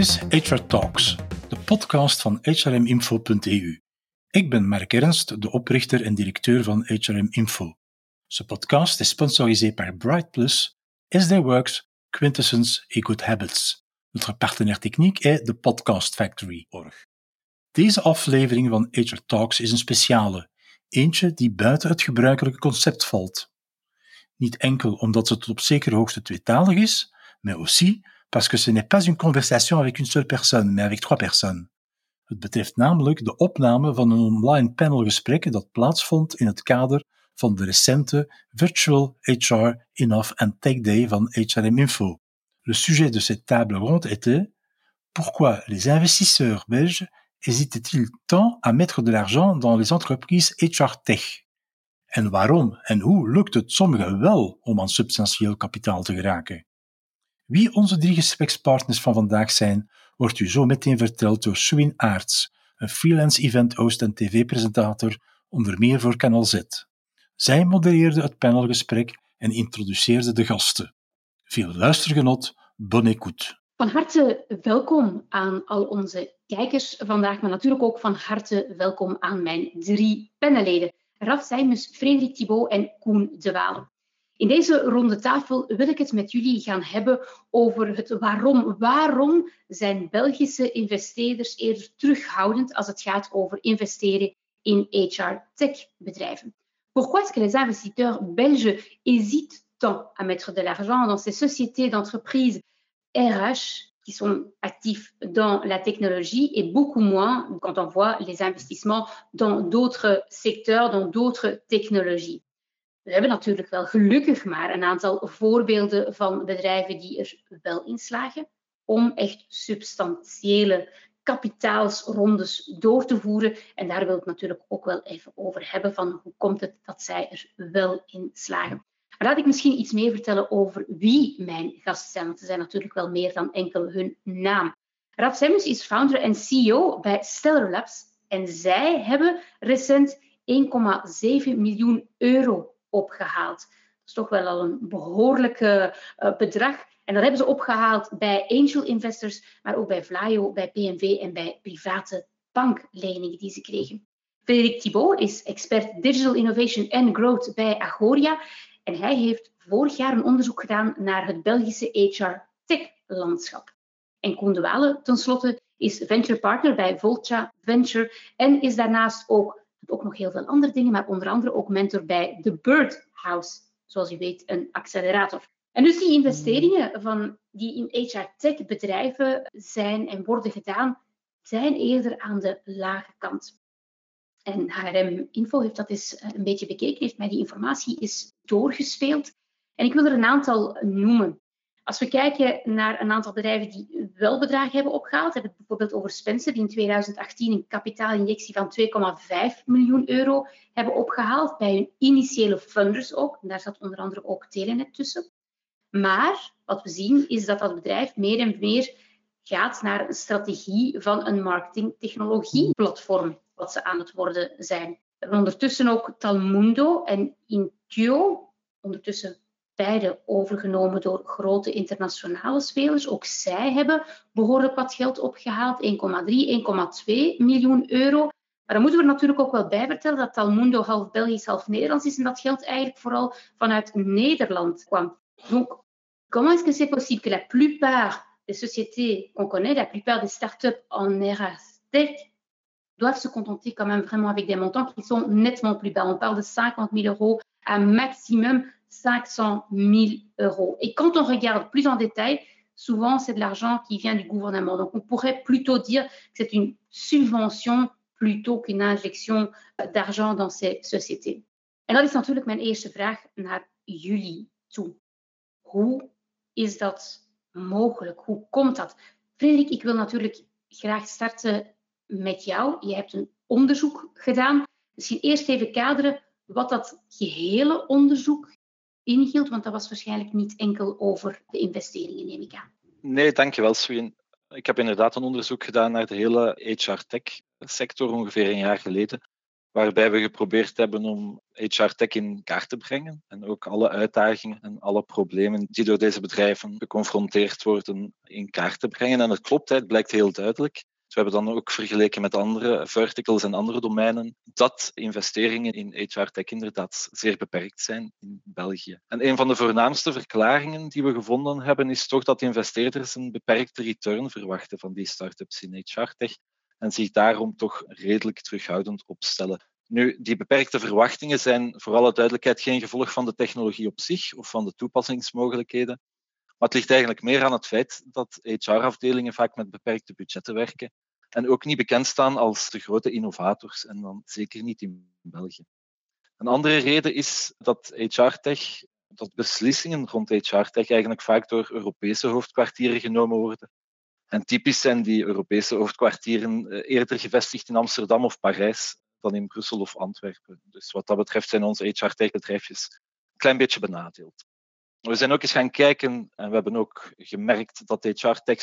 is HR Talks, de podcast van hrminfo.eu. Ik ben Mark Ernst, de oprichter en directeur van HRM Info. Podcast is sponsorisé par Bright Plus, SD Works, Quintessence et Good Habits. Notre partenaire est de Podcast Factory. Org. Deze aflevering van HR Talks is een speciale, eentje die buiten het gebruikelijke concept valt. Niet enkel omdat ze tot op zekere hoogte tweetalig is, maar aussi parce que ce n'est pas une conversation avec une seule personne, mais avec trois personnes. Het betreft namelijk de opname van een online panelgesprek dat plaatsvond in het kader van de recente Virtual HR Enough and Tech Day van HRM Info. Le sujet de cette table ronde était Pourquoi les investisseurs belges hésitaient-ils tant à mettre de l'argent dans les entreprises HR Tech? En waarom en hoe lukt het sommigen wel om aan substantieel kapitaal te geraken? Wie onze drie gesprekspartners van vandaag zijn, wordt u zo meteen verteld door Swin Aarts, een freelance event host en tv-presentator, onder meer voor Canal Z. Zij modereerde het panelgesprek en introduceerde de gasten. Veel luistergenot, bon écoute. Van harte welkom aan al onze kijkers vandaag, maar natuurlijk ook van harte welkom aan mijn drie panelleden. Raf Seimus, Frederik Thibault en Koen de Walen. In deze ronde tafel wil ik het met jullie gaan hebben over het waarom. Waarom zijn Belgische investeerders eerder terughoudend als het gaat over investeren in HR-tech-bedrijven? Pourquoi est-ce que les investisseurs belges hésitent tant à mettre de l'argent dans ces sociétés d'entreprises RH qui sont actifs dans la technologie et beaucoup moins quand on voit les investissements dans d'autres secteurs, dans d'autres technologies. We hebben natuurlijk wel gelukkig maar een aantal voorbeelden van bedrijven die er wel in slagen om echt substantiële kapitaalsrondes door te voeren. En daar wil ik natuurlijk ook wel even over hebben van hoe komt het dat zij er wel in slagen. Maar laat ik misschien iets meer vertellen over wie mijn gasten zijn, want ze zijn natuurlijk wel meer dan enkel hun naam. Raf Semmers is founder en CEO bij Stellar Labs en zij hebben recent 1,7 miljoen euro opgehaald. Dat is toch wel al een behoorlijke uh, bedrag. En dat hebben ze opgehaald bij angel investors, maar ook bij Vlaio, bij PNV en bij private bankleningen die ze kregen. Frederik Thibault is expert Digital Innovation and Growth bij Agoria. En hij heeft vorig jaar een onderzoek gedaan naar het Belgische HR-tech-landschap. En Koen tenslotte, is venture partner bij Volta Venture en is daarnaast ook ook nog heel veel andere dingen, maar onder andere ook mentor bij The Bird House, zoals u weet, een accelerator. En dus die investeringen van die in HR-tech bedrijven zijn en worden gedaan, zijn eerder aan de lage kant. En HRM Info heeft dat eens een beetje bekeken, heeft mij die informatie is doorgespeeld. En ik wil er een aantal noemen. Als we kijken naar een aantal bedrijven die wel bedragen hebben opgehaald, hebben we het bijvoorbeeld over Spencer, die in 2018 een kapitaalinjectie van 2,5 miljoen euro hebben opgehaald bij hun initiële funders ook. Daar zat onder andere ook Telenet tussen. Maar wat we zien is dat dat bedrijf meer en meer gaat naar een strategie van een marketingtechnologieplatform, wat ze aan het worden zijn. Ondertussen ook Talmundo en Intio, ondertussen beide overgenomen door grote internationale spelers. Ook zij hebben behoorlijk wat geld opgehaald, 1,3, 1,2 miljoen euro. Maar dan moeten we er natuurlijk ook wel bij vertellen dat Talmundo half Belgisch, half Nederlands is en dat geld eigenlijk vooral vanuit Nederland kwam. Donc, comment est-ce que c'est possible que la plupart des sociétés qu'on connaît, la plupart des startups en RH doivent se contenter quand même vraiment avec des montants qui sont nettement plus bas. On parle de 50 000 euros à maximum 500 000 euros. Et quand on regarde plus en détail, souvent c'est de l'argent qui vient du gouvernement. Donc on pourrait plutôt dire que c'est une subvention plutôt qu'une injection d'argent dans ces sociétés. En dat is natuurlijk mijn eerste vraag naar jullie toe. Hoe is dat mogelijk? Hoe komt dat? Frederik, ik wil natuurlijk graag starten met jou. Je hebt een onderzoek gedaan. Misschien eerst even kaderen wat dat gehele onderzoek inhield, want dat was waarschijnlijk niet enkel over de investeringen, neem ik aan. Nee, dankjewel, Sween. Ik heb inderdaad een onderzoek gedaan naar de hele HR-tech-sector ongeveer een jaar geleden. waarbij we geprobeerd hebben om HR Tech in kaart te brengen en ook alle uitdagingen en alle problemen die door deze bedrijven geconfronteerd worden in kaart te brengen. En het klopt, het blijkt heel duidelijk. We hebben dan ook vergeleken met andere verticals en andere domeinen dat investeringen in HR Tech inderdaad zeer beperkt zijn in België. En een van de voornaamste verklaringen die we gevonden hebben is toch dat investeerders een beperkte return verwachten van die start-ups in HR Tech en zich daarom toch redelijk terughoudend opstellen. Nu, die beperkte verwachtingen zijn voor alle duidelijkheid geen gevolg van de technologie op zich of van de toepassingsmogelijkheden. Maar het ligt eigenlijk meer aan het feit dat HR-afdelingen vaak met beperkte budgetten werken en ook niet bekend staan als de grote innovators en dan zeker niet in België. Een andere reden is dat HR-tech, dat beslissingen rond HR-tech eigenlijk vaak door Europese hoofdkwartieren genomen worden en typisch zijn die Europese hoofdkwartieren eh, eerder gevestigd in Amsterdam of Parijs dan in Brussel of Antwerpen. Dus wat dat betreft zijn onze HR-tech-bedrijfjes een klein beetje benadeeld. We zijn ook eens gaan kijken en we hebben ook gemerkt dat HR-tech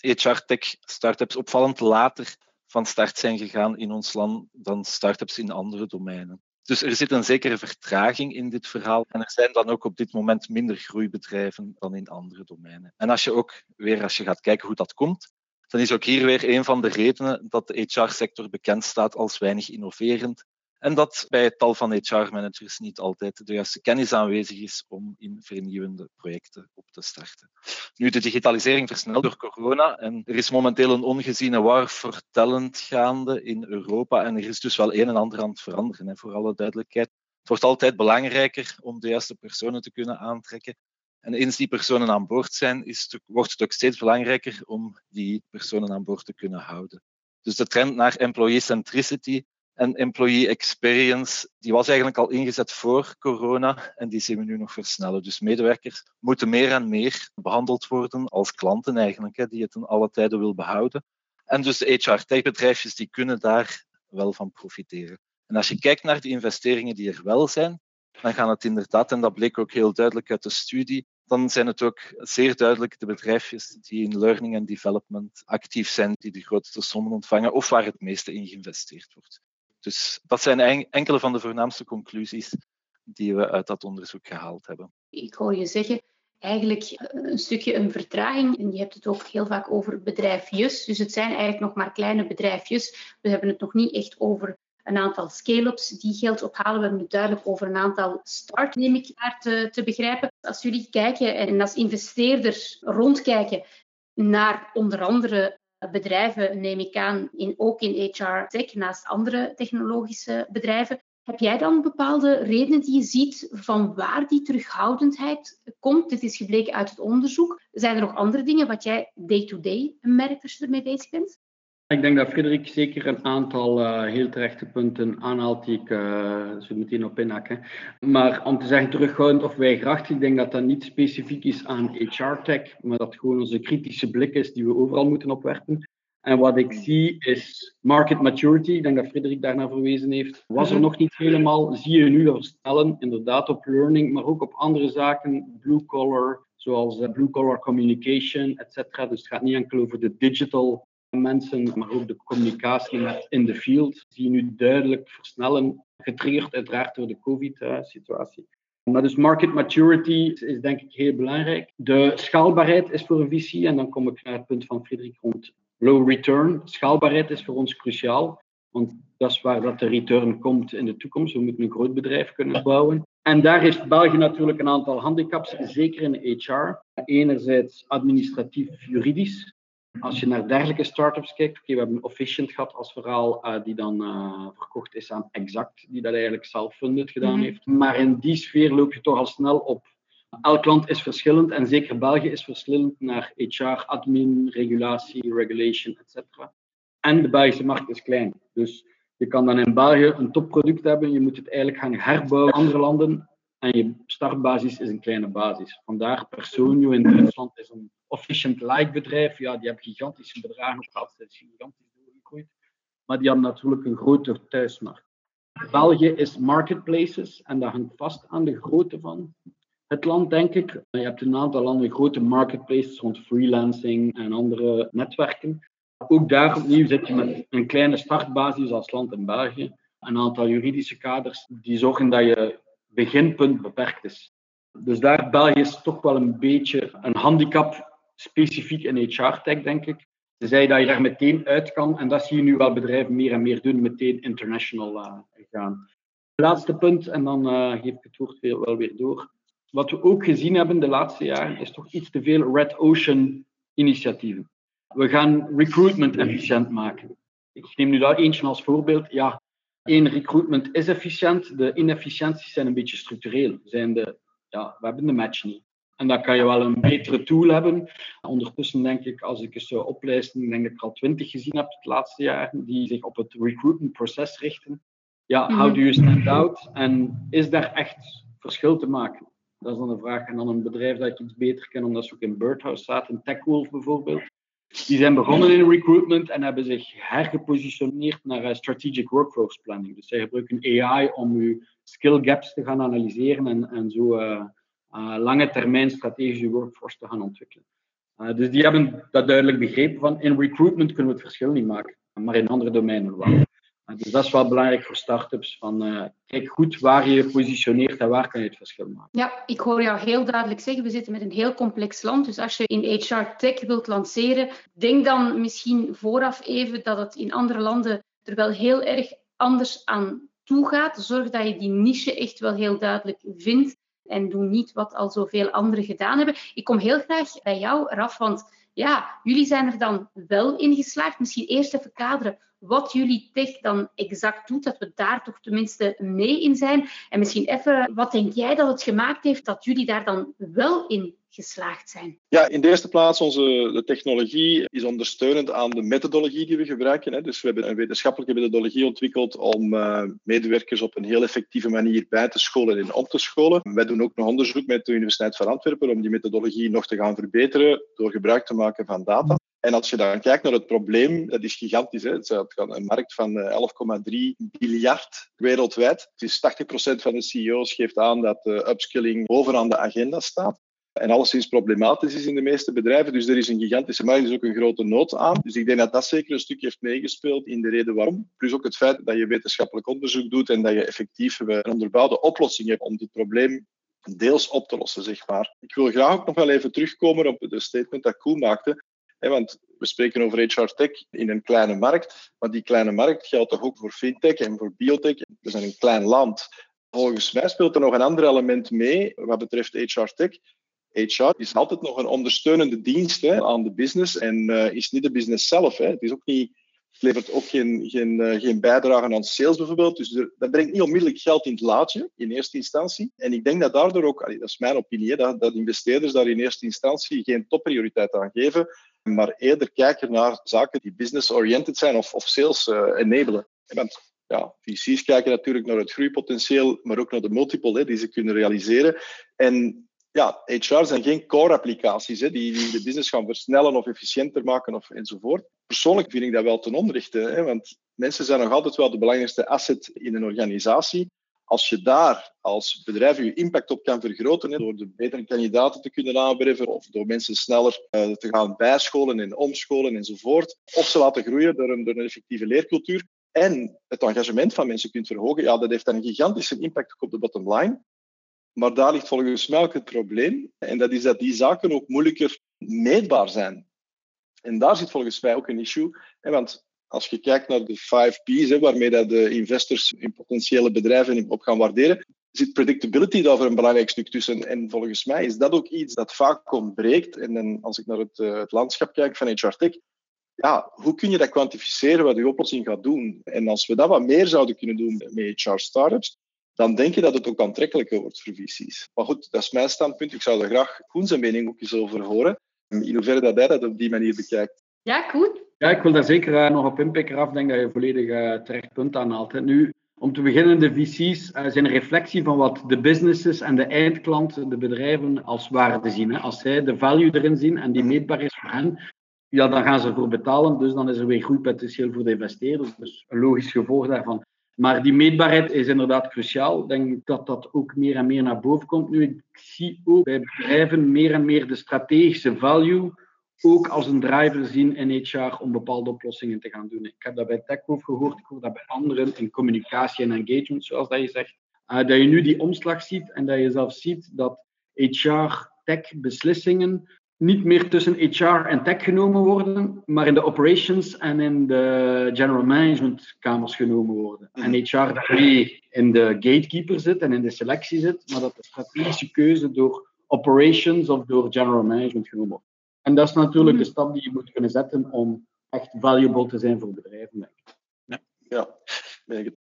HR-tech startups opvallend later van start zijn gegaan in ons land dan startups in andere domeinen. Dus er zit een zekere vertraging in dit verhaal. En er zijn dan ook op dit moment minder groeibedrijven dan in andere domeinen. En als je ook weer, als je gaat kijken hoe dat komt, dan is ook hier weer een van de redenen dat de HR-sector bekend staat als weinig innoverend en dat bij tal van HR-managers niet altijd de juiste kennis aanwezig is om in vernieuwende projecten op te starten. Nu, de digitalisering versnelt door corona en er is momenteel een ongeziene war voor talent gaande in Europa en er is dus wel een en ander aan het veranderen, hè, voor alle duidelijkheid. Het wordt altijd belangrijker om de juiste personen te kunnen aantrekken. En eens die personen aan boord zijn, is wordt het ook steeds belangrijker om die personen aan boord te kunnen houden. Dus de trend naar employee centricity en employee experience, die was eigenlijk al ingezet voor corona en die zien we nu nog versnellen. Dus medewerkers moeten meer en meer behandeld worden als klanten eigenlijk, hè, die het in alle tijden wil behouden. En dus de HR-tech-bedrijfjes die kunnen daar wel van profiteren. En als je kijkt naar de investeringen die er wel zijn, dan gaan het inderdaad, en dat bleek ook heel duidelijk uit de studie, dan zijn het ook zeer duidelijk de bedrijfjes die in learning en development actief zijn, die de grootste sommen ontvangen of waar het meeste in geïnvesteerd wordt. Dus dat zijn enkele van de voornaamste conclusies die we uit dat onderzoek gehaald hebben. Ik hoor je zeggen, eigenlijk eh, een stukje een vertraging. En je hebt het ook heel vaak over bedrijfjes. Dus het zijn eigenlijk nog maar kleine bedrijfjes. We hebben het nog niet echt over een aantal scale-ups die geld ophalen. We hebben het duidelijk over een aantal start, neem ik daar te, te begrijpen. Als jullie kijken en als investeerders rondkijken naar onder andere bedrijven, neem ik aan, in, ook in HR Tech, naast andere technologische bedrijven. Heb jij dan bepaalde redenen die je ziet van waar die terughoudendheid komt? Dit is gebleken uit het onderzoek. Zijn er nog andere dingen wat jij day-to-day merkt als je ermee bezig bent? Ik denk dat Frederik zeker een aantal uh, heel terechte punten aanhaalt die ik uh, zo meteen op inhakken. Maar om te zeggen terughoudend of weigerachtig, ik denk dat dat niet specifiek is aan HR-tech, maar dat gewoon onze kritische blik is die we overal moeten opwerpen. En wat ik zie is market maturity. Ik denk dat Frederik daarnaar verwezen heeft. Was er mhm. nog niet helemaal. Zie je nu versnellen, inderdaad op learning, maar ook op andere zaken, blue collar, zoals uh, blue collar communication, etc. Dus het gaat niet enkel over de digital mensen, maar ook de communicatie met in de field, zie je nu duidelijk versnellen, getriggerd uiteraard door de COVID-situatie. Maar dus market maturity is denk ik heel belangrijk. De schaalbaarheid is voor een VC, en dan kom ik naar het punt van Frederik rond low return. Schaalbaarheid is voor ons cruciaal, want dat is waar dat de return komt in de toekomst. We moeten een groot bedrijf kunnen bouwen. En daar heeft België natuurlijk een aantal handicaps, zeker in HR. Enerzijds administratief, juridisch. Als je naar dergelijke startups kijkt, okay, we hebben Officient gehad als verhaal uh, die dan uh, verkocht is aan Exact, die dat eigenlijk self-funded gedaan mhm. heeft. Maar in die sfeer loop je toch al snel op. Elk land is verschillend en zeker België is verschillend naar HR, admin, regulatie, regulation, etc. En de Belgische markt is klein. Dus je kan dan in België een topproduct hebben, je moet het eigenlijk gaan herbouwen in andere landen en je startbasis is een kleine basis. Vandaar Personio in Duitsland is een efficient-like bedrijf. Ja, die hebben gigantische bedragen gehad, ze zijn gigantisch doorgegroeid. Maar die hebben natuurlijk een grotere thuismarkt. België is marketplaces en dat hangt vast aan de grootte van het land, denk ik. Je hebt een aantal landen grote marketplaces rond freelancing en andere netwerken. Ook daar opnieuw zit je met een kleine startbasis als land in België. een aantal juridische kaders die zorgen dat je beginpunt beperkt is. Dus daar België is toch wel een beetje een handicap, specifiek in HR-tech, denk ik. Ze zei dat je daar meteen uit kan, en dat zie je nu wel bedrijven meer en meer doen, meteen international uh, gaan. Laatste punt, en dan uh, geef ik het woord wel weer door. Wat we ook gezien hebben de laatste jaren, is toch iets te veel Red Ocean initiatieven. We gaan recruitment efficiënt maken. Ik neem nu daar eentje als voorbeeld. Ja, één, recruitment is efficiënt. De inefficiënties zijn een beetje structureel. Zijn de, ja, we hebben de match niet. En dan kan je wel een betere tool hebben. Ondertussen denk ik, als ik eens zou oplijsten, denk ik ik al twintig gezien heb het laatste jaar, die zich op het recruitment proces richten. Ja, how do you stand out? En is daar echt verschil te maken? Dat is dan de vraag. En dan een bedrijf dat ik iets beter ken, omdat ze ook in Birdhouse staat, een TechWolf bijvoorbeeld. Die zijn begonnen in recruitment en hebben zich hergepositioneerd naar eh, strategic workforce planning. Dus zij gebruiken AI om uw skill gaps te gaan analyseren en, en zo uh, lange termijn strategische workforce te gaan ontwikkelen. dus die hebben dat duidelijk begrepen van in recruitment kunnen we het verschil niet maken, maar in andere domeinen wel. Dus dat is wel belangrijk voor start-ups. Van, kijk goed waar je je positioneert en waar kan je het verschil maken. Ja, ik hoor jou heel duidelijk zeggen, we zitten met een heel complex land. Dus als je in HR Tech wilt lanceren, denk dan misschien vooraf even dat het in andere landen er wel heel erg anders aan toe gaat. Zorg dat je die niche echt wel heel duidelijk vindt. En doe niet wat al zoveel anderen gedaan hebben. Ik kom heel graag bij jou, Raf, want ja, jullie zijn er dan wel in geslaagd. Misschien eerst even kaderen wat jullie tech dan exact doet, dat we daar toch tenminste mee in zijn. En misschien even, wat denk jij dat het gemaakt heeft dat jullie daar dan wel in geslaagd zijn? Ja, in de eerste plaats, onze de technologie is ondersteunend aan de methodologie die we gebruiken. Hè. Dus we hebben een wetenschappelijke methodologie ontwikkeld om uh, medewerkers op een heel effectieve manier bij te scholen en op te scholen. Wij doen ook nog onderzoek met de Universiteit van Antwerpen om die methodologie nog te gaan verbeteren door gebruik te maken van data. En als je dan kijkt naar het probleem, dat is gigantisch. Hè? Het gaat een markt van 11,3 eh, miljard wereldwijd. Het is 80% van de CEO's geeft aan dat uh, upskilling bovenaan de agenda staat. En alleszins problematisch is in de meeste bedrijven. Dus er is een gigantische markt, er is ook een grote nood aan. Dus ik denk dat dat zeker een stuk heeft meegespeeld in de reden waarom. Plus ook het feit dat je wetenschappelijk onderzoek doet en dat je effectief een onderbouwde oplossing hebt om dit probleem deels op te lossen, zeg maar. Ik wil graag ook nog wel even terugkomen op de statement dat Koen maakte want we spreken over HR Tech in een kleine markt, maar die kleine markt geldt toch ook voor fintech en voor biotech. We zijn een klein land. Volgens mij speelt er nog een ander element mee wat betreft HR Tech. HR is altijd nog een ondersteunende dienst hè, aan de business en uh, is niet de business zelf. Hè. Het is ook niet levert ook geen, geen, uh, geen bijdrage aan sales bijvoorbeeld. Dus dat brengt niet onmiddellijk geld in het laadje in eerste instantie. En ik denk dat daardoor ook, dat is mijn opinie, dat, dat investeerders daar in eerste instantie geen topprioriteit aan geven, maar eerder kijken naar zaken die business-oriented zijn of, of sales uh. Want ja, VC's kijken natuurlijk naar het groeipotentieel, maar ook naar de multiple hè, die ze kunnen realiseren. En ja, HR zijn geen core-applicaties die, die, de business gaan versnellen of efficiënter maken of enzovoort. Persoonlijk vind ik dat wel ten onrechte, hè, want mensen zijn nog altijd wel de belangrijkste asset in een organisatie. Als je daar als bedrijf je impact op kan vergroten, hè, door de betere kandidaten te kunnen aanwerven of door mensen sneller uh, te gaan bijscholen en omscholen enzovoort, of ze laten groeien door een, door een effectieve leercultuur en het engagement van mensen kunt verhogen, ja, dat heeft dan een gigantische impact op de bottom line. Maar daar ligt volgens mij ook het probleem. En dat is dat die zaken ook moeilijker meetbaar zijn. En daar zit volgens mij ook een issue. Want als je kijkt naar de 5 P's, waarmee dat de investors in potentiële bedrijven op gaan waarderen, zit predictability daar voor een belangrijk stuk tussen. En volgens mij is dat ook iets dat vaak ontbreekt. En dan, als ik naar het, het landschap kijk van HR Tech, ja, hoe kun je dat kwantificeren wat je oplossing gaat doen? En als we dat wat meer zouden kunnen doen met HR startups, dan denk je dat het ook aantrekkelijker wordt voor VC's. Maar goed, dat is mijn standpunt. Ik zou er graag Koen zijn mening ook eens over horen. In hoeverre dat hij dat op die manier bekijkt. Ja, Koen? Ja, ik wil daar zeker uh, nog op inpikken af. Ik denk dat je volledig uh, terecht punt aanhaalt. Hè. Nu, om te beginnen, de VC's uh, zijn een reflectie van wat de businesses en de eindklant, de bedrijven, als waarde zien. Hè. Als zij de value erin zien en die meetbaar is voor hen, ja, dan gaan ze ervoor betalen. Dus dan is er weer groeipotentieel voor de investeerders. Dus een logisch gevolg daarvan. Maar die meetbaarheid is inderdaad cruciaal. Ik denk dat dat ook meer en meer naar boven komt nu. Ik zie ook bij bedrijven meer en meer de strategische value ook als een driver zien in HR om bepaalde oplossingen te gaan doen. Ik heb dat bij TechHoof gehoord, ik hoor dat bij anderen in communicatie en engagement, zoals dat je zegt. Uh, dat je nu die omslag ziet en dat je zelf ziet dat HR-tech-beslissingen niet meer tussen HR en tech genomen worden, maar in de operations en in de general management kamers genomen worden. En HR mhm. daarmee in de gatekeeper zit en in de selectie zit, maar dat de strategische keuze door operations of door general management genomen wordt. En dat is natuurlijk mhm. de stap die je moet kunnen zetten om echt valuable te zijn voor bedrijven, denk ik. Ja,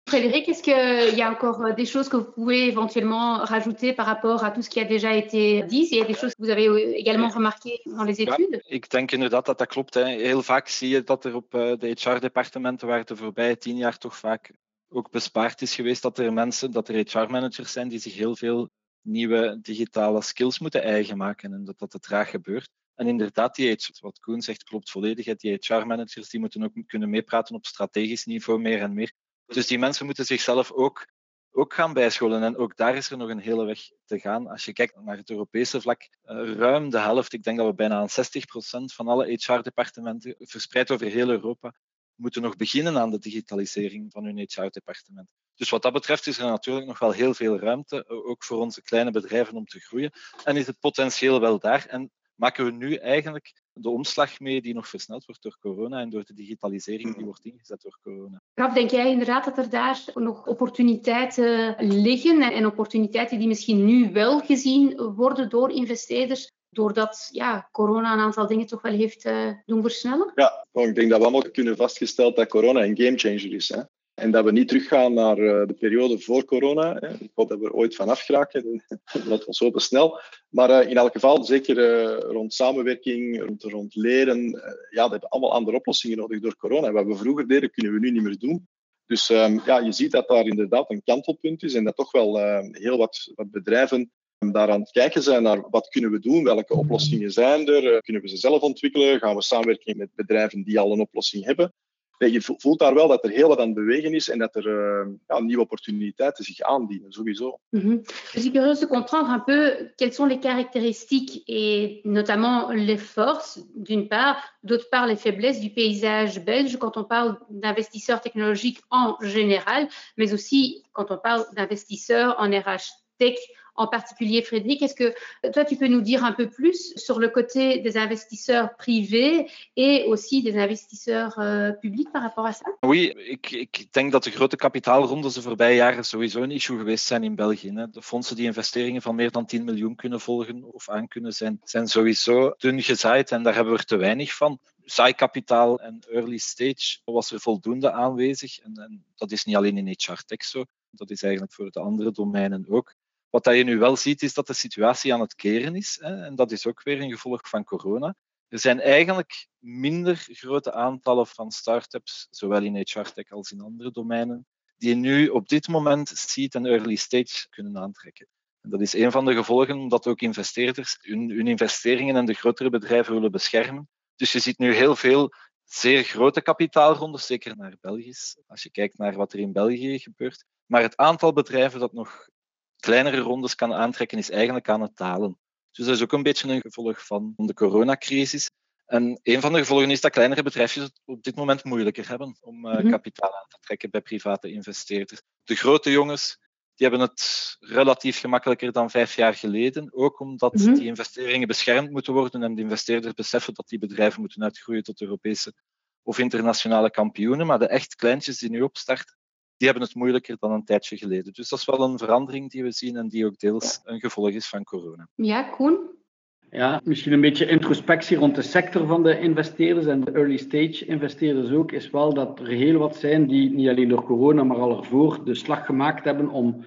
Frédéric, est-ce qu'il y a encore euh, des choses que vous pouvez éventuellement rajouter par rapport à tout ce qui a déjà été dit Il y a des choses que vous avez euh, également remarquées dans les études ja, Ik denk inderdaad dat dat klopt. Hè. Heel vaak zie je dat er op uh, de HR-departementen, waar de voorbije tien jaar toch vaak ook bespaard is geweest, dat er mensen, dat er HR-managers zijn die zich heel veel nieuwe digitale skills moeten eigen maken en dat dat te traag gebeurt. En inderdaad, die, wat Koen zegt klopt volledig. Die HR-managers die moeten ook kunnen meepraten op strategisch niveau meer en meer. Dus die mensen moeten zichzelf ook, ook gaan bijscholen. En ook daar is er nog een hele weg te gaan. Als je kijkt naar het Europese vlak, eh, ruim de helft, ik denk dat we bijna aan 60% van alle HR-departementen, verspreid over heel Europa, moeten nog beginnen aan de digitalisering van hun HR-departement. Dus wat dat betreft is er natuurlijk nog wel heel veel ruimte, ook voor onze kleine bedrijven om te groeien. En is het potentieel wel daar. En maken we nu eigenlijk de omslag mee die nog versneld wordt door corona en door de digitalisering die wordt ingezet door corona. Raf, denk jij inderdaad dat er daar nog opportuniteiten liggen en opportuniteiten die misschien nu wel gezien worden door investeerders, doordat ja, corona een aantal dingen toch wel heeft uh, doen versnellen? Ja, ik denk dat we allemaal kunnen vastgesteld dat corona een gamechanger is. Hè? En dat we niet teruggaan naar uh, de periode voor corona. Ik hoop dat we er ooit van afgeraken. Dat ons hopen snel. Maar uh, in elk geval, zeker uh, rond samenwerking, rond, rond leren. ja, dat hebben allemaal andere oplossingen nodig door corona. Wat we vroeger deden, kunnen we nu niet meer doen. Dus um, ja, je ziet dat daar inderdaad een kantelpunt is. En dat toch wel heel wat, wat bedrijven daar aan het kijken zijn naar wat kunnen we doen, welke oplossingen zijn er, kunnen we ze zelf ontwikkelen, gaan we samenwerken met bedrijven die al een oplossing hebben je voelt daar wel dat er heel wat aan het bewegen is en dat er uh, ja, nieuwe opportuniteiten zich aandienen, sowieso. Je suis curieuse de comprendre un peu quelles sont les caractéristiques et notamment les forces, d'une part, d'autre part les faiblesses du paysage belge quand on parle d'investisseurs technologiques en général, mais aussi quand on parle d'investisseurs en RH tech en particulier, Frédéric. Est-ce que toi, tu peux nous dire un peu plus sur le côté des investisseurs privés et aussi des investisseurs uh, publics par rapport à ça? Oui, ik, ik denk dat de grote kapitaalrondes de voorbije jaren sowieso een issue geweest zijn in België. Hè. De fondsen die investeringen van meer dan 10 miljoen kunnen volgen of aan kunnen zijn, zijn sowieso dun gezaaid en daar hebben we er te weinig van zaaikapitaal en early stage was er voldoende aanwezig. En, en, dat is niet alleen in HR Tech zo, dat is eigenlijk voor de andere domeinen ook. Wat je nu wel ziet, is dat de situatie aan het keren is. Hè, en dat is ook weer een gevolg van corona. Er zijn eigenlijk minder grote aantallen van start-ups, zowel in HR-tech als in andere domeinen, die nu op dit moment seed en early stage kunnen aantrekken. En dat is een van de gevolgen, omdat ook investeerders hun, hun investeringen en de grotere bedrijven willen beschermen. Dus je ziet nu heel veel zeer grote kapitaalrondes, zeker naar België, als je kijkt naar wat er in België gebeurt. Maar het aantal bedrijven dat nog kleinere rondes kan aantrekken, is eigenlijk aan het dalen. Dus dat is ook een beetje een gevolg van de coronacrisis. En een van de gevolgen is dat kleinere bedrijfjes het op dit moment moeilijker hebben om uh, kapitaal aan te trekken bij private investeerders. De grote jongens die hebben het relatief gemakkelijker dan vijf jaar geleden. Ook omdat -hmm. die investeringen beschermd moeten worden en de investeerders beseffen dat die bedrijven moeten uitgroeien tot Europese of internationale kampioenen. Maar de echt kleintjes die nu opstarten, die hebben het moeilijker dan een tijdje geleden. Dus dat is wel een verandering die we zien en die ook deels een gevolg is van corona. Ja, Koen? Ja, misschien een beetje introspectie rond de sector van de investeerders en de early stage investeerders ook, is wel dat er heel wat zijn die niet alleen door corona, maar al ervoor de slag gemaakt hebben om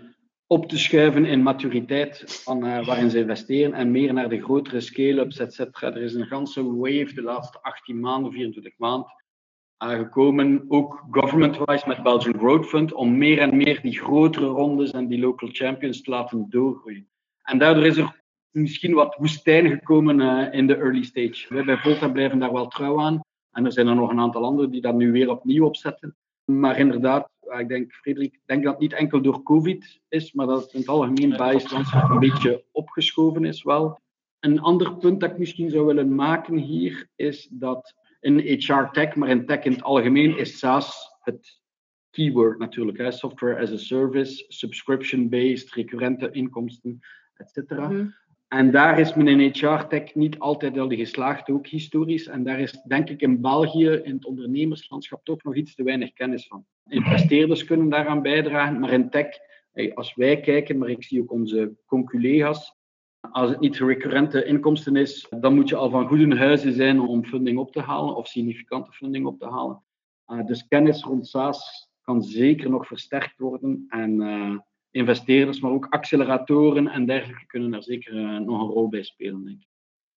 op te schuiven in maturiteit van uh, waarin ze investeren en meer naar de grotere scale-ups, et cetera. Er is een ganse wave de laatste 18 maanden, 24 maanden, aangekomen, ook government-wise met Belgian Growth Fund, om meer en meer die grotere rondes en die local champions te laten doorgroeien. En daardoor is er misschien wat woestijn gekomen uh, in de early stage. Wij bij Volta blijven daar wel trouw aan. En er zijn er nog een aantal anderen die dat nu weer opnieuw opzetten. Maar inderdaad, ik denk, Frederik, ik denk dat het niet enkel door COVID is, maar dat het in het algemeen bij een beetje opgeschoven is wel. Een ander punt dat ik misschien zou willen maken hier is dat in HR tech, maar in tech in het algemeen, is SaaS het keyword natuurlijk. Hè? Software as a service, subscription-based, recurrente inkomsten, etc. Mhm. En daar is men in HR-tech niet altijd al geslaagd, ook historisch. En daar is, denk ik, in België, in het ondernemerslandschap, toch nog iets te weinig kennis van. Investeerders kunnen daaraan bijdragen, maar in tech, als wij kijken, maar ik zie ook onze conculega's, als het niet recurrente inkomsten is, dan moet je al van goede huizen zijn om funding op te halen, of significante funding op te halen. Uh, dus kennis rond SaaS kan zeker nog versterkt worden. En uh, investeerders, maar ook acceleratoren en dergelijke kunnen er zeker uh, nog een rol bij spelen, denk ik.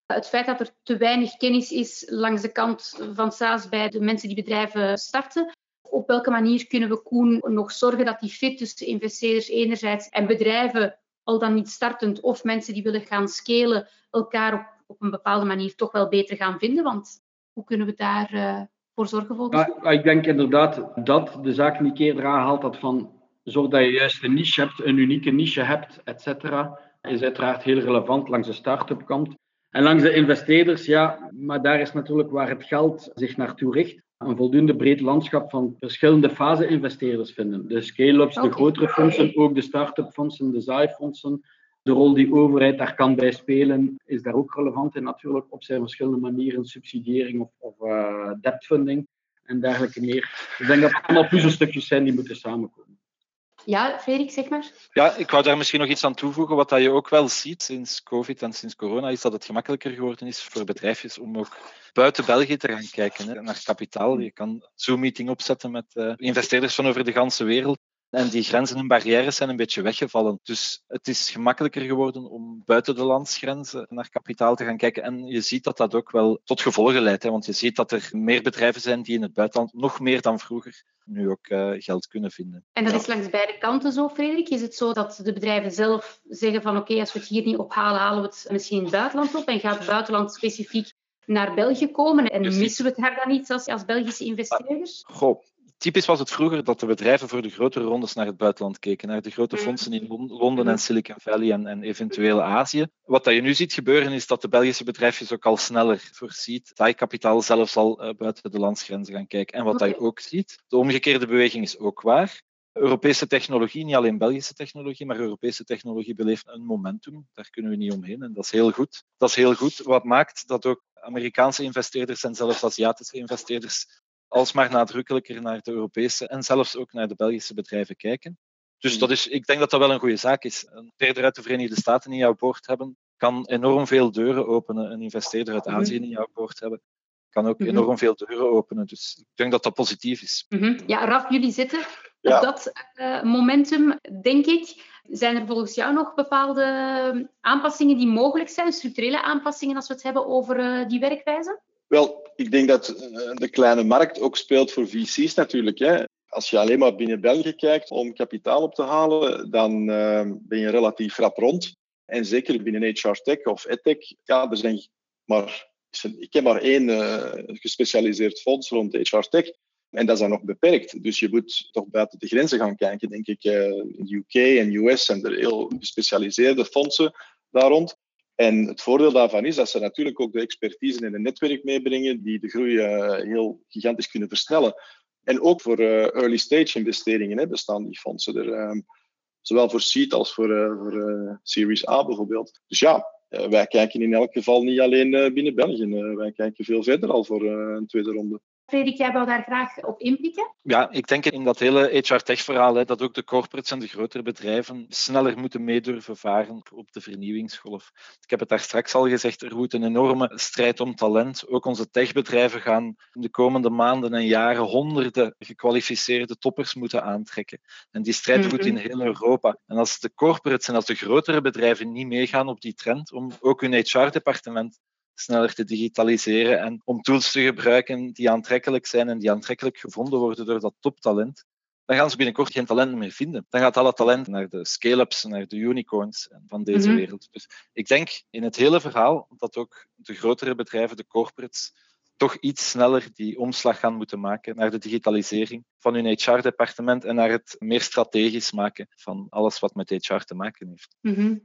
Het feit dat er te weinig kennis is langs de kant van SaaS bij de mensen die bedrijven starten. Op welke manier kunnen we Koen nog zorgen dat die fit tussen investeerders enerzijds en bedrijven, al dan niet startend, of mensen die willen gaan scalen, elkaar op, op een bepaalde manier toch wel beter gaan vinden? Want hoe kunnen we daar uh, voor zorgen volgens ja, Ik denk inderdaad dat de zaak niet keer aanhaalt dat van zorg dat je juist een niche hebt, een unieke niche hebt, et cetera, is uiteraard heel relevant langs de start-up kant. En langs de investeerders, ja, maar daar is natuurlijk waar het geld zich naartoe richt. Een voldoende breed landschap van verschillende fase-investeerders vinden. De scale-ups, de grotere fondsen, ook de start-up fondsen, de zaaifondsen. De rol die overheid daar kan bij spelen, is daar ook relevant in natuurlijk op zijn verschillende manieren, subsidiëring of, of uh, debtfunding en dergelijke meer. Ik denk dat het allemaal puzzelstukjes zijn die moeten samenkomen. Ja, Frederik, zeg maar. Ja, ik wou daar misschien nog iets aan toevoegen. Wat dat je ook wel ziet sinds COVID en sinds corona, is dat het gemakkelijker geworden is voor bedrijfjes om ook buiten België te gaan kijken hè, naar kapitaal. Je kan Zoom-meeting opzetten met uh, investeerders van over de ganse wereld. En die grenzen en barrières zijn een beetje weggevallen. Dus het is gemakkelijker geworden om buiten de landsgrenzen naar kapitaal te gaan kijken. En je ziet dat dat ook wel tot gevolgen leidt. Hè? Want je ziet dat er meer bedrijven zijn die in het buitenland nog meer dan vroeger nu ook uh, geld kunnen vinden. En dat is langs beide kanten zo, Frederik? Is het zo dat de bedrijven zelf zeggen van oké, als we het hier niet ophalen, halen we het misschien in het buitenland op en gaat het buitenland specifiek naar België komen en missen we het daar dan niet als, als Belgische investeerders? Goh, typisch was het vroeger dat de bedrijven voor de grotere rondes naar het buitenland keken, naar de grote mm. fondsen in Londen en mm. Silicon Valley en, en eventueel Azië. Wat dat je nu ziet gebeuren is dat de Belgische bedrijfjes ook al sneller voorziet. Dat kapitaal zelfs al uh, buiten de landsgrenzen gaan kijken. En wat dat je ook ziet, de omgekeerde beweging is ook waar. Europese technologie, niet alleen Belgische technologie, maar Europese technologie beleeft een momentum. Daar kunnen we niet omheen en dat is heel goed. Dat is heel goed. Wat maakt dat ook Amerikaanse investeerders en zelfs Aziatische investeerders alsmaar nadrukkelijker naar de Europese en zelfs ook naar de Belgische bedrijven kijken. Dus hmm. dat is, ik denk dat dat wel een goede zaak is. Een investeerder uit de Verenigde Staten in jouw boord hebben, kan enorm veel deuren openen. Een investeerder uit Azië in jouw boord hebben, kan ook mhm. enorm veel deuren openen. Dus ik denk dat dat positief is. Ja, Raf, jullie zitten op dat uh, momentum, denk ik. Zijn er volgens jou nog bepaalde aanpassingen die mogelijk zijn, structurele aanpassingen als we het hebben over uh, die werkwijze? Wel, ik denk dat eh, de kleine markt ook speelt voor VC's natuurlijk. Hè. Als je alleen maar binnen België kijkt om kapitaal op te halen, dan uh, ben je relatief rap rond. En zeker binnen HR Tech of EdTech, ja, er zijn maar, ik heb maar één uh, gespecialiseerd fonds rond HR Tech. En dat is dan nog beperkt. Dus je moet toch buiten de grenzen gaan kijken, denk ik. In UK en US zijn er heel gespecialiseerde fondsen daar rond. En het voordeel daarvan is dat ze natuurlijk ook de expertise en een netwerk meebrengen die de groei uh, heel gigantisch kunnen versnellen. En ook voor uh, early stage investeringen hè, bestaan die fondsen er. Um, zowel voor seed als voor, uh, voor Series A bijvoorbeeld. Dus ja, wij kijken in elk geval niet alleen binnen België. wij kijken veel verder al voor een tweede ronde. Frederik, jij wil daar graag op inpikken? Ja, ik denk in dat hele HR-tech-verhaal dat ook de corporates en de grotere bedrijven sneller moeten meedurven varen op de vernieuwingsgolf. Ik heb het daar straks al gezegd, er moet een enorme strijd om talent. Ook onze techbedrijven gaan in de komende maanden en jaren honderden gekwalificeerde toppers moeten aantrekken. En die strijd mm in heel Europa. En als de corporates en als de grotere bedrijven niet meegaan op die trend om ook hun HR-departement sneller te digitaliseren en om tools te gebruiken die aantrekkelijk zijn en die aantrekkelijk gevonden worden door dat toptalent, dan gaan ze binnenkort geen talent meer vinden. Dan gaat alle talent naar de scale-ups, naar de unicorns van deze mhm. wereld. Dus ik denk in het hele verhaal dat ook de grotere bedrijven, de corporates, toch iets sneller die omslag gaan moeten maken naar de digitalisering van hun HR-departement en naar het meer strategisch maken van alles wat met HR te maken heeft. Mhm.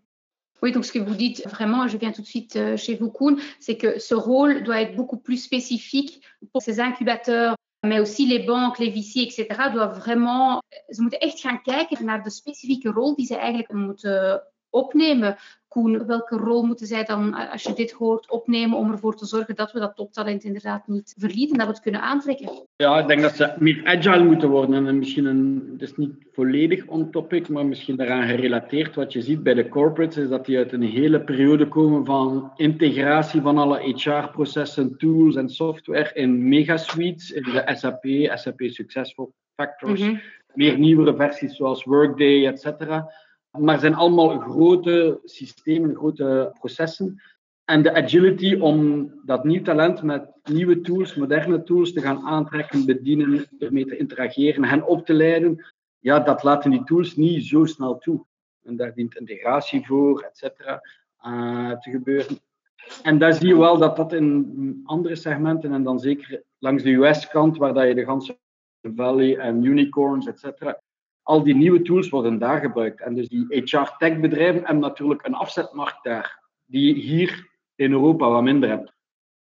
Oui, donc ce que vous dites vraiment, je viens tout de suite euh, chez vous, Koen, c'est que ce rôle doit être beaucoup plus spécifique pour ces incubateurs, mais aussi les banques, les VC, etc. doivent vraiment, ze moeten echt gaan kijken naar de specifieke rol die ze eigenlijk moeten opnemen. Koen, welke rol moeten zij dan, als je dit hoort, opnemen om ervoor te zorgen dat we dat toptalent inderdaad niet verliezen, dat we het kunnen aantrekken? Ja, ik denk dat ze meer agile moeten worden. En misschien een, het is niet volledig on topic, maar misschien daaraan gerelateerd. Wat je ziet bij de corporates is dat die uit een hele periode komen van integratie van alle HR-processen, tools en software in megasuites, in de SAP, SAP Successful Factors, mm meer nieuwere versies zoals Workday, et cetera. Maar zijn allemaal grote systemen, grote processen. En de agility om dat nieuw talent met nieuwe tools, moderne tools te gaan aantrekken, bedienen, ermee te interageren, hen op te leiden, ja, dat laten die tools niet zo snel toe. En daar dient integratie voor, et cetera, uh, te gebeuren. En daar zie je wel dat dat in andere segmenten, en dan zeker langs de US-kant, waar dat je de ganse Valley en unicorns, et cetera, al die nieuwe tools worden daar gebruikt. En dus die HR-tech bedrijven hebben natuurlijk een afzetmarkt daar, die hier in Europa wat minder hebt.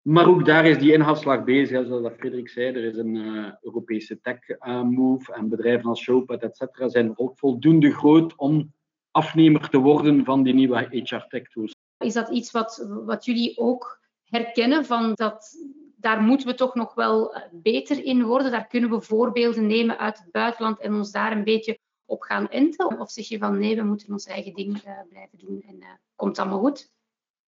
Maar ook daar is die inhaalslag bezig. Zoals Frederik zei, er is een uh, Europese tech-move. en bedrijven als Showpad, et zijn ook voldoende groot om afnemer te worden van die nieuwe HR-tech-tools. Is dat iets wat, wat jullie ook herkennen? Van dat, daar moeten we toch nog wel eh, beter in worden. Daar kunnen we voorbeelden nemen uit het buitenland en ons daar een beetje op gaan enten. Of zeg je van nee, we moeten ons eigen ding uh, blijven doen en uh, komt allemaal goed?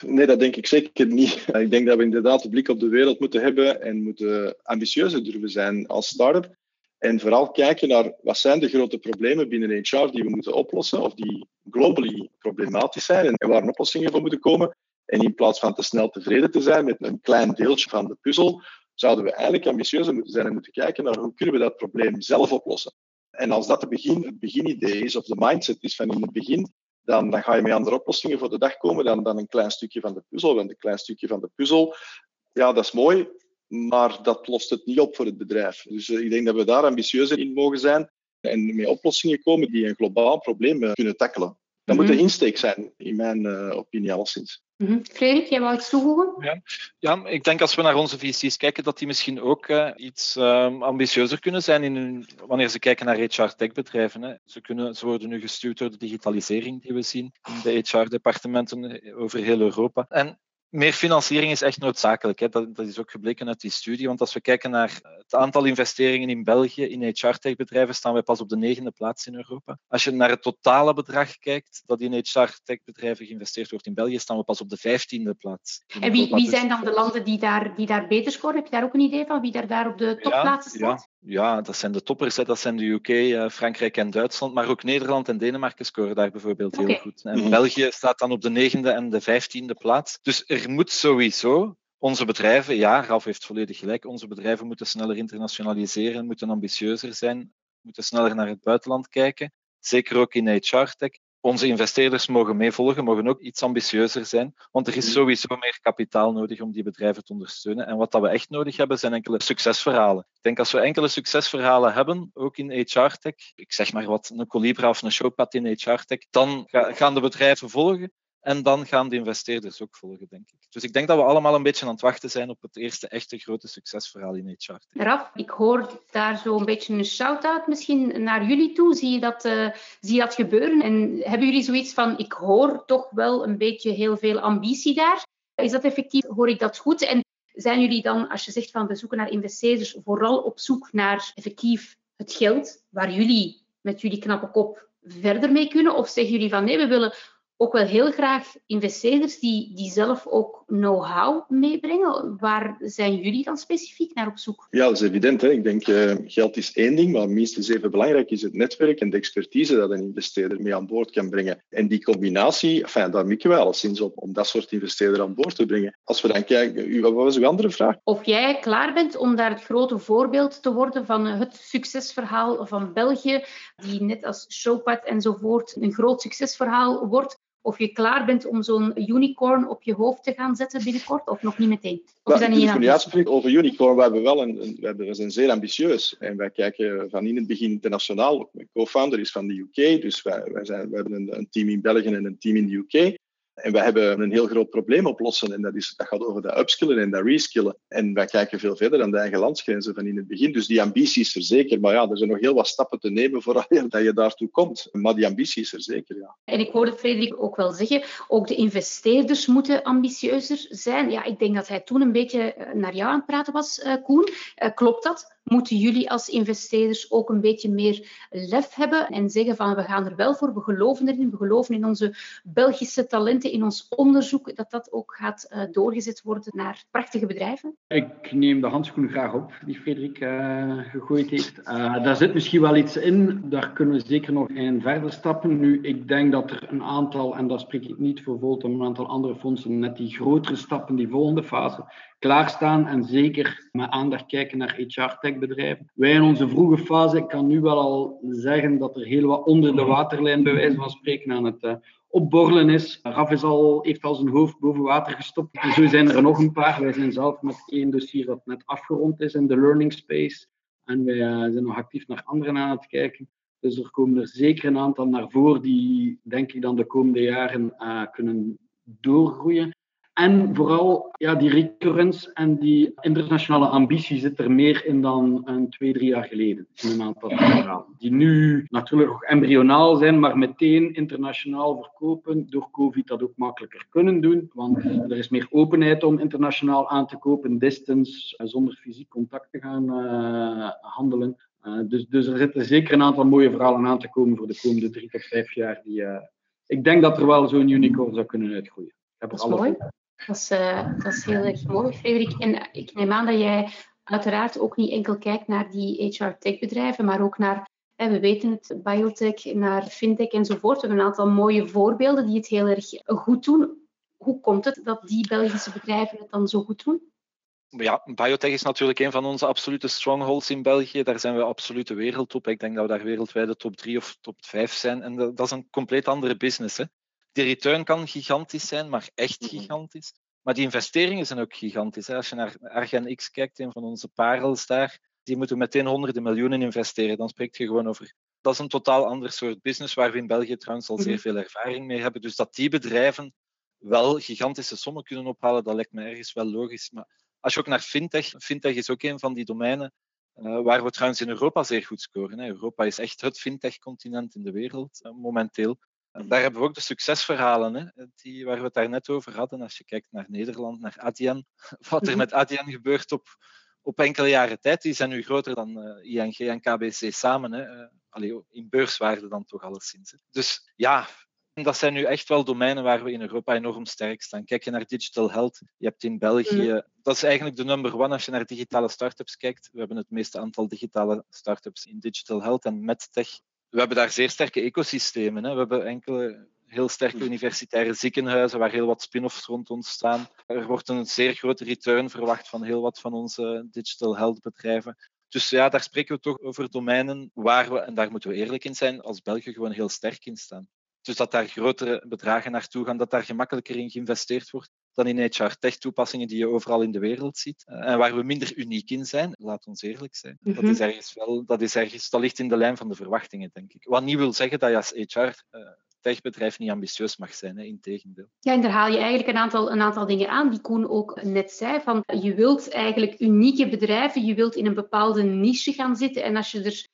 Nee, dat denk ik zeker niet. Ik denk dat we inderdaad de blik op de wereld moeten hebben en moeten ambitieuzer durven zijn als start-up. En vooral kijken naar wat zijn de grote problemen binnen HR die we moeten oplossen of die globally problematisch zijn en waar oplossingen voor moeten komen. En in plaats van te snel tevreden te zijn met een klein deeltje van de puzzel, zouden we eigenlijk ambitieuzer moeten zijn en moeten kijken naar hoe kunnen we dat probleem zelf oplossen. En als dat het, begin, het beginidee is, of de mindset is van in het begin, dan, dan ga je met andere oplossingen voor de dag komen dan, dan een klein stukje van de puzzel. Want een klein stukje van de puzzel, ja, dat is mooi, maar dat lost het niet op voor het bedrijf. Dus uh, ik denk dat we daar ambitieuzer in mogen zijn en met oplossingen komen die een globaal probleem uh, kunnen tackelen. Dat moet de mhm. insteek zijn, in mijn uh, opinie alleszins. Mm Frederik, jij wou iets toevoegen? Ja. ja, ik denk als we naar onze VC's kijken, dat die misschien ook uh, iets uh, ambitieuzer kunnen zijn in hun, wanneer ze kijken naar HR-tech-bedrijven. Ze, kunnen, ze worden nu gestuurd door de digitalisering die we zien in de HR-departementen over heel Europa. En meer financiering is echt noodzakelijk. Hè. Dat, dat, is ook gebleken uit die studie. Want als we kijken naar het aantal investeringen in België in HR-tech-bedrijven, staan we pas op de negende plaats in Europa. Als je naar het totale bedrag kijkt dat in HR-tech-bedrijven geïnvesteerd wordt in België, staan we pas op de vijftiende plaats. En wie, wie, zijn dan de landen die daar, die daar beter scoren? Heb je daar ook een idee van wie daar, daar op de topplaatsen staat? Ja, dat zijn de toppers. Hè. Dat zijn de UK, uh, Frankrijk en Duitsland. Maar ook Nederland en Denemarken scoren daar bijvoorbeeld heel goed. En België staat dan op de negende en de vijftiende plaats. Dus er moet sowieso onze bedrijven, ja, Ralf heeft volledig gelijk, onze bedrijven moeten sneller internationaliseren, moeten ambitieuzer zijn, moeten sneller naar het buitenland kijken. Zeker ook in HR-tech onze investeerders mogen meevolgen, mogen ook iets ambitieuzer zijn, want er is mhm. sowieso meer kapitaal nodig om die bedrijven te ondersteunen. En wat dat we echt nodig hebben, zijn enkele succesverhalen. Ik denk als we enkele succesverhalen hebben, ook in HR-tech, ik zeg maar wat, een Colibra of een Showpad in HR-tech, dan gaan de bedrijven volgen. En dan gaan de investeerders ook volgen, denk ik. Dus ik denk dat we allemaal een beetje aan het wachten zijn op het eerste echte grote succesverhaal in HR. Raf, ik hoor daar zo een beetje een shout-out misschien naar jullie toe. Zie je, dat, uh, zie je dat gebeuren? En hebben jullie zoiets van, ik hoor toch wel een beetje heel veel ambitie daar? Is dat effectief, hoor ik dat goed? En zijn jullie dan, als je zegt van we zoeken naar investeerders, vooral op zoek naar effectief het geld waar jullie met jullie knappe kop verder mee kunnen? Of zeggen jullie van nee, we willen ook wel heel graag investeerders die, die zelf ook know-how meebrengen. Waar zijn jullie dan specifiek naar op zoek? Ja, dat is evident. Hè. Ik denk, uh, geld is één ding, maar minstens even belangrijk is het netwerk en de expertise dat een investeerder mee aan boord kan brengen. En die combinatie, enfin, daar mikken we alleszins op, om dat soort investeerder aan boord te brengen. Als we dan kijken, wat was uw andere vraag? Of jij klaar bent om daar het grote voorbeeld te worden van het succesverhaal van België, die net als Showpad enzovoort een groot succesverhaal wordt, of je klaar bent om zo'n unicorn op je hoofd te gaan zetten binnenkort, of nog niet meteen? Of is dat niet over unicorn, we, hebben wel een, we, hebben, we zijn zeer ambitieus. En wij kijken van in het begin internationaal. Mijn co-founder is van de UK, dus wij, wij, zijn, we hebben een, een, team in België en een team in de UK. En wij hebben een heel groot probleem oplossen. En dat, is, dat gaat over dat upskillen en dat reskillen. En wij kijken veel verder dan de eigen landsgrenzen van in het begin. Dus die ambitie is er zeker. Maar ja, er zijn nog heel wat stappen te nemen voordat je daartoe komt. Maar die ambitie is er zeker, ja. En ik hoorde Frederik ook wel zeggen, ook de investeerders moeten ambitieuzer zijn. Ja, ik denk dat hij toen een beetje eh, naar jou aan het praten was, eh, Koen. Eh, klopt dat? Moeten jullie als investeerders ook een beetje meer lef hebben en zeggen van we gaan er wel voor, we geloven erin, we geloven in onze Belgische talenten, in ons onderzoek, dat dat ook gaat uh, doorgezet worden naar prachtige bedrijven? Ik neem de handschoen graag op die Frederik uh, gegooid heeft. Uh, daar zit misschien wel iets in, daar kunnen we zeker nog in verder stappen. Nu, ik denk dat er een aantal, en daar spreek ik niet voor Volt, een aantal andere fondsen, net die grotere stappen, die volgende fase, klaarstaan en zeker met aandacht kijken naar HR-tech bedrijven. Wij in onze vroege fase, ik kan nu wel al zeggen dat er heel wat onder de waterlijn bij wijze van spreken aan het uh, opborrelen is. Raf is al, heeft al zijn hoofd boven water gestopt. En zo zijn er nog een paar. Wij zijn zelf met één dossier dat net afgerond is in de learning space. En wij uh, zijn nog actief naar anderen aan het kijken. Dus er komen er zeker een aantal naar voren die, denk ik, dan de komende jaren uh, kunnen doorgroeien. En vooral ja, die recurrence en die internationale ambitie zit er meer in dan een twee, drie jaar geleden. In een aantal verhalen. Die nu natuurlijk nog embryonaal zijn, maar meteen internationaal verkopen. Door COVID dat ook makkelijker kunnen doen. Want er is meer openheid om internationaal aan te kopen, distance, eh, zonder fysiek contact te gaan uh, handelen. Uh, dus, dus er zitten zeker een aantal mooie verhalen aan te komen voor de komende drie tot vijf jaar. Die, uh, ik denk dat er wel zo'n unicorn zou kunnen uitgroeien. Dat is mooi. Dat is, uh, dat is heel erg mooi, Frederik. En ik neem aan dat jij uiteraard ook niet enkel kijkt naar die HR-tech-bedrijven, maar ook naar, we weten het, biotech, naar fintech enzovoort. We hebben een aantal mooie voorbeelden die het heel erg goed doen. Hoe komt het dat die Belgische bedrijven het dan zo goed doen? Ja, biotech is natuurlijk een van onze absolute strongholds in België. Daar zijn we absoluut de wereldtop. Ik denk dat we daar wereldwijd de top 3 of top 5 zijn. En dat, dat is een compleet andere business. Hè. Die return kan gigantisch zijn, maar echt gigantisch. Maar die investeringen zijn ook gigantisch. Hè. Als je naar Argen X kijkt, een van onze parels daar, die moeten meteen honderden miljoenen investeren. Dan spreekt je gewoon over. Dat is een totaal ander soort business, waar we in België trouwens al zeer veel ervaring mee hebben. Dus dat die bedrijven wel gigantische sommen kunnen ophalen, dat lijkt me ergens wel logisch. Maar als je ook naar fintech, fintech is ook een van die domeinen uh, waar we trouwens in Europa zeer goed scoren. Hè. Europa is echt het fintech-continent in de wereld uh, momenteel. Daar hebben we ook de succesverhalen, hè, die, waar we het daar net over hadden. Als je kijkt naar Nederland, naar Adyen, wat er met Adyen gebeurt op, op enkele jaren tijd, die zijn nu groter dan uh, ING en KBC samen. Hè. Uh, allee, in beurswaarde dan toch alleszins. Hè. Dus ja, dat zijn nu echt wel domeinen waar we in Europa enorm sterk staan. Kijk je naar digital health, je hebt in België, mm. dat is eigenlijk de number one als je naar digitale startups kijkt. We hebben het meeste aantal digitale startups in digital health en medtech we hebben daar zeer sterke ecosystemen. Hè. We hebben enkele heel sterke universitaire ziekenhuizen waar heel wat spin-offs rond ontstaan. Er wordt een zeer grote return verwacht van heel wat van onze digital health bedrijven. Dus ja, daar spreken we toch over domeinen waar we, en daar moeten we eerlijk in zijn, als België gewoon heel sterk in staan. Dus dat daar grotere bedragen naartoe gaan, dat daar gemakkelijker in geïnvesteerd wordt dan in HR-tech-toepassingen die je overal in de wereld ziet. Eh, en waar we minder uniek in zijn, laat ons eerlijk zijn. Mm -hmm. Dat is ergens wel, dat is ergens, dat ligt in de lijn van de verwachtingen, denk ik. Wat niet wil zeggen dat je als HR uh, techbedrijf niet ambitieus mag zijn, hè, integendeel. Ja, en daar haal je eigenlijk een aantal, een aantal dingen aan, die Koen ook net zei. Van, je wilt eigenlijk unieke bedrijven, je wilt in een bepaalde niche gaan zitten. En als je er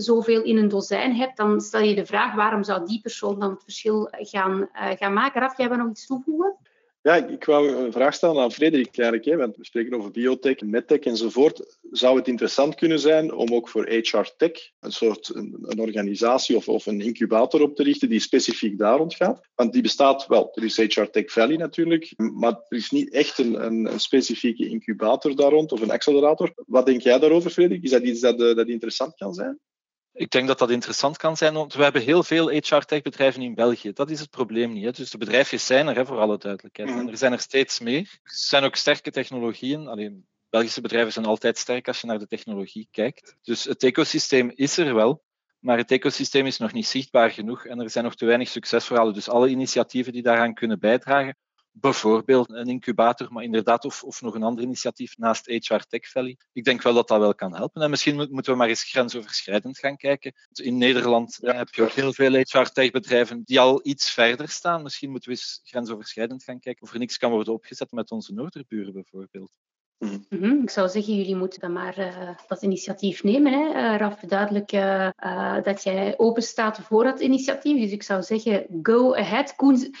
zoveel in een dozijn hebt, dan stel je de vraag waarom zou die persoon dan het verschil gaan, uh, gaan maken. Raf, jij wil nog iets toevoegen? Ja, ik wou een vraag stellen aan Frederik eigenlijk, hè, want we spreken over biotech, medtech enzovoort. Zou het interessant kunnen zijn om ook voor HR Tech een soort een, organisatie of, of, een incubator op te richten die specifiek daar rond gaat? Want die bestaat wel. Er is HR Tech Valley natuurlijk, maar er is niet echt een, een, specifieke incubator daar rond of een accelerator. Wat denk jij daarover, Frederik? Is dat iets dat, uh, dat interessant kan zijn? Ik denk dat dat interessant kan zijn, want we hebben heel veel HR-tech-bedrijven in België. Dat is het probleem niet. Hè. Dus de bedrijfjes zijn er, hè, voor alle duidelijkheid. En er zijn er steeds meer. Er zijn ook sterke technologieën. Alleen, Belgische bedrijven zijn altijd sterk als je naar de technologie kijkt. Dus het ecosysteem is er wel, maar het ecosysteem is nog niet zichtbaar genoeg en er zijn nog te weinig succesverhalen. Dus alle initiatieven die daaraan kunnen bijdragen, bijvoorbeeld een incubator, maar inderdaad, of, of nog een ander initiatief naast HR Tech Valley. Ik denk wel dat dat wel kan helpen. En misschien moeten we maar eens grensoverschrijdend gaan kijken. In Nederland heb je ook heel veel HR Tech bedrijven die al iets verder staan. Misschien moeten we eens grensoverschrijdend gaan kijken of er niks kan worden opgezet met onze Noorderburen bijvoorbeeld. Mm Ik zou zeggen, jullie moeten dan maar uh, dat initiatief nemen. Hè. Uh, Raf, duidelijk uh, dat jij open staat voor dat initiatief. Dus ik zou zeggen, go ahead. Koen,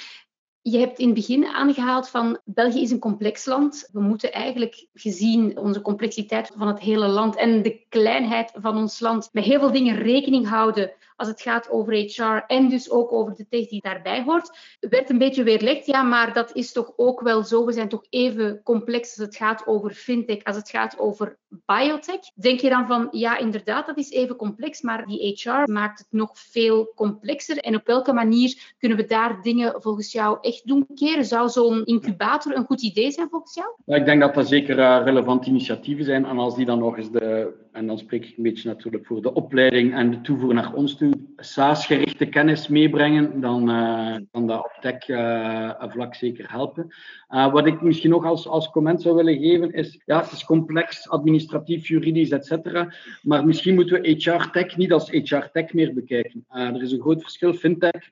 je hebt in het begin aangehaald van België is een complex land. We moeten eigenlijk gezien onze complexiteit van het hele land en de kleinheid van ons land met heel veel dingen rekening houden als het gaat over HR en dus ook over de tech die daarbij hoort. werd een beetje weerlegd, ja, maar dat is toch ook wel zo. We zijn toch even complex als het gaat over fintech, als het gaat over biotech. Denk je dan van, ja, inderdaad, dat is even complex, maar die HR maakt het nog veel complexer. En op welke manier kunnen we daar dingen volgens jou echt doen keren? Zou zo'n incubator een goed idee zijn volgens jou? Ja, ik denk dat dat zeker uh, relevante initiatieven zijn. En als die dan nog eens de, en dan spreek ik een beetje natuurlijk voor de opleiding en de toevoer naar ons toe, SaaS-gerichte kennis meebrengen, dan uh, kan dat op tech-vlak uh, zeker helpen. Uh, wat ik misschien nog als, als comment zou willen geven is, ja, het is complex, administratief, juridisch, etc. Maar misschien moeten we HR-tech niet als HR-tech meer bekijken. er is een groot verschil. Fintech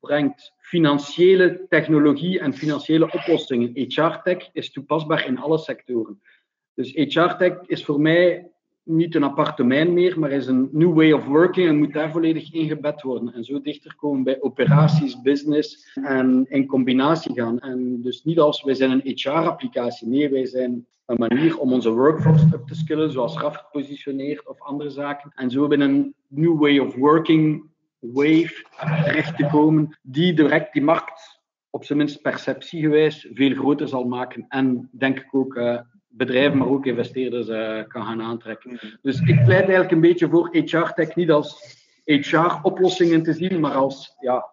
brengt financiële technologie en financiële oplossingen. HR-tech is toepasbaar in alle sectoren. Dus HR-tech is voor mij niet een apart domein meer, maar is een new way of working en moet daar volledig ingebed worden. En zo dichter komen bij operaties, business en in combinatie gaan. En dus niet als wij zijn een HR-applicatie. Nee, wij zijn een manier om onze workforce up te skillen, zoals RAF positioneert of andere zaken. En zo binnen een new way of working wave terecht te komen, die direct die markt op zijn minst perceptiegewijs veel groter zal maken. En denk ik ook uh, bedrijven, maar ook investeerders uh, kan gaan aantrekken. Mm. Dus ik pleit eigenlijk een beetje voor HR-tech niet als HR-oplossingen te zien, maar als ja,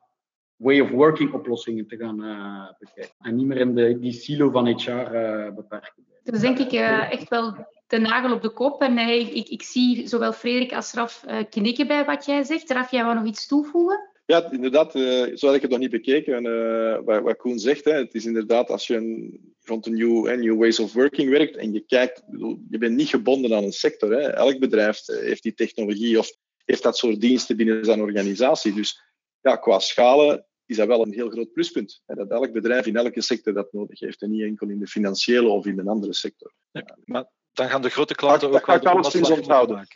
way of working oplossingen te gaan uh, bekijken. En niet meer in de, die silo van HR uh, beperken. Dat is denk ik echt wel de nagel op de kop. En ik, ik, zie zowel Frederik als Raf knikken bij wat jij zegt. Raf, jij wou nog iets toevoegen? Ja, inderdaad. Uh, zo had ik het nog niet bekeken. Uh, wat, wat, Koen zegt, hè, het is inderdaad als je een, rond een new, eh, new ways of working werkt en je kijkt, je bent niet gebonden aan een sector. Hè. Elk bedrijf heeft die technologie of heeft dat soort diensten binnen zijn organisatie. Dus ja, qua schalen is dat wel een heel groot pluspunt. Hè, dat elk bedrijf in elke sector dat nodig heeft en niet enkel in de financiële of in een andere sector. Ja, maar dan gaan de grote klanten ook... Dat kan alles onthouden.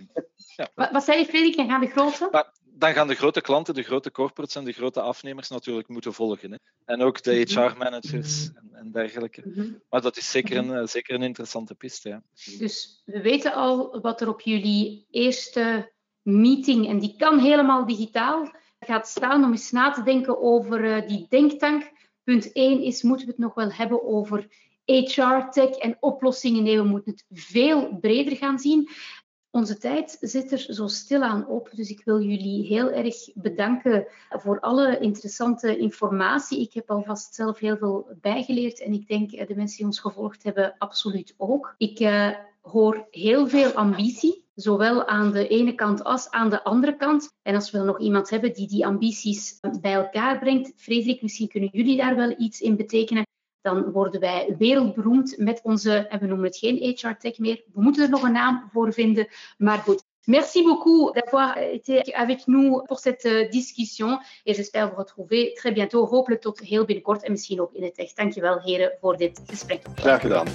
Ja. Wat, wat zei je, Frederik? Dan gaan de grote... Maar, dan gaan de grote klanten, de grote corporates en de grote afnemers natuurlijk moeten volgen. Hè. En ook de HR-managers en, en, dergelijke. Mhm. Maar dat is zeker een, zeker een interessante piste. Ja. Dus we weten al wat er op jullie eerste meeting, en die kan helemaal digitaal, gaat staan om eens na te denken over uh, die denktank. Punt 1 is, moeten we het nog wel hebben over HR-tech en oplossingen? Nee, we moeten het veel breder gaan zien. Onze tijd zit er zo stilaan op, dus ik wil jullie heel erg bedanken voor alle interessante informatie. Ik heb alvast zelf heel veel bijgeleerd en ik denk de mensen die ons gevolgd hebben absoluut ook. Ik uh, hoor heel veel ambitie, zowel aan de ene kant als aan de andere kant. En als we nog iemand hebben die die ambities bij elkaar brengt, Frederik, misschien kunnen jullie daar wel iets in betekenen dan worden wij wereldberoemd met onze, en we noemen het geen HR Tech meer, we moeten er nog een naam voor vinden, maar goed. Merci beaucoup d'avoir été avec nous pour cette euh, discussion et j'espère vous retrouver très bientôt, hopelijk tot heel binnenkort en misschien ook in het echt. Dankjewel heren voor dit gesprek. Graag gedaan.